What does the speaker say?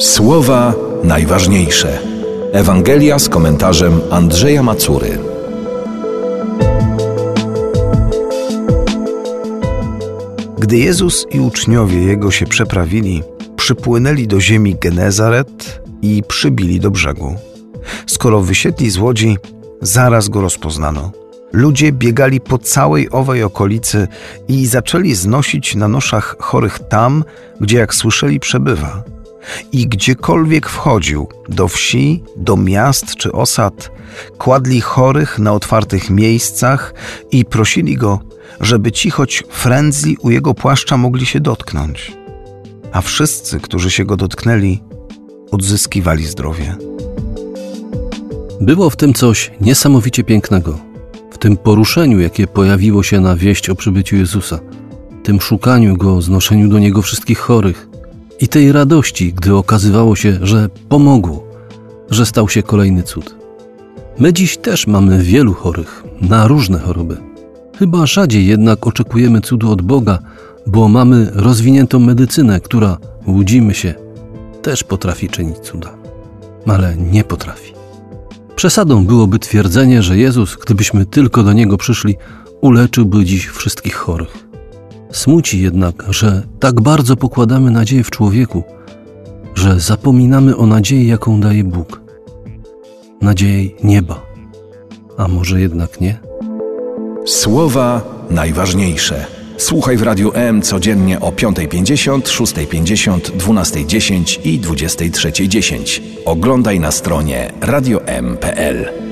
Słowa najważniejsze. Ewangelia z komentarzem Andrzeja Macury. Gdy Jezus i uczniowie Jego się przeprawili, przypłynęli do ziemi Genezaret i przybili do brzegu. Skoro wysiedli z łodzi, zaraz go rozpoznano. Ludzie biegali po całej owej okolicy i zaczęli znosić na noszach chorych tam, gdzie jak słyszeli przebywa. I gdziekolwiek wchodził, do wsi, do miast czy osad, kładli chorych na otwartych miejscach i prosili go, żeby ci choć frędzli u jego płaszcza mogli się dotknąć. A wszyscy, którzy się go dotknęli, odzyskiwali zdrowie. Było w tym coś niesamowicie pięknego. W tym poruszeniu, jakie pojawiło się na wieść o przybyciu Jezusa, tym szukaniu go, znoszeniu do niego wszystkich chorych i tej radości, gdy okazywało się, że pomogło, że stał się kolejny cud. My dziś też mamy wielu chorych na różne choroby. Chyba rzadziej jednak oczekujemy cudu od Boga, bo mamy rozwiniętą medycynę, która, łudzimy się, też potrafi czynić cuda, ale nie potrafi. Przesadą byłoby twierdzenie, że Jezus, gdybyśmy tylko do Niego przyszli, uleczyłby dziś wszystkich chorych. Smuci jednak, że tak bardzo pokładamy nadzieję w człowieku, że zapominamy o nadziei, jaką daje Bóg. Nadziei nieba. A może jednak nie? Słowa najważniejsze. Słuchaj w Radiu M codziennie o 5.50, 6.50, 12.10 i 23.10. Oglądaj na stronie radiom.pl.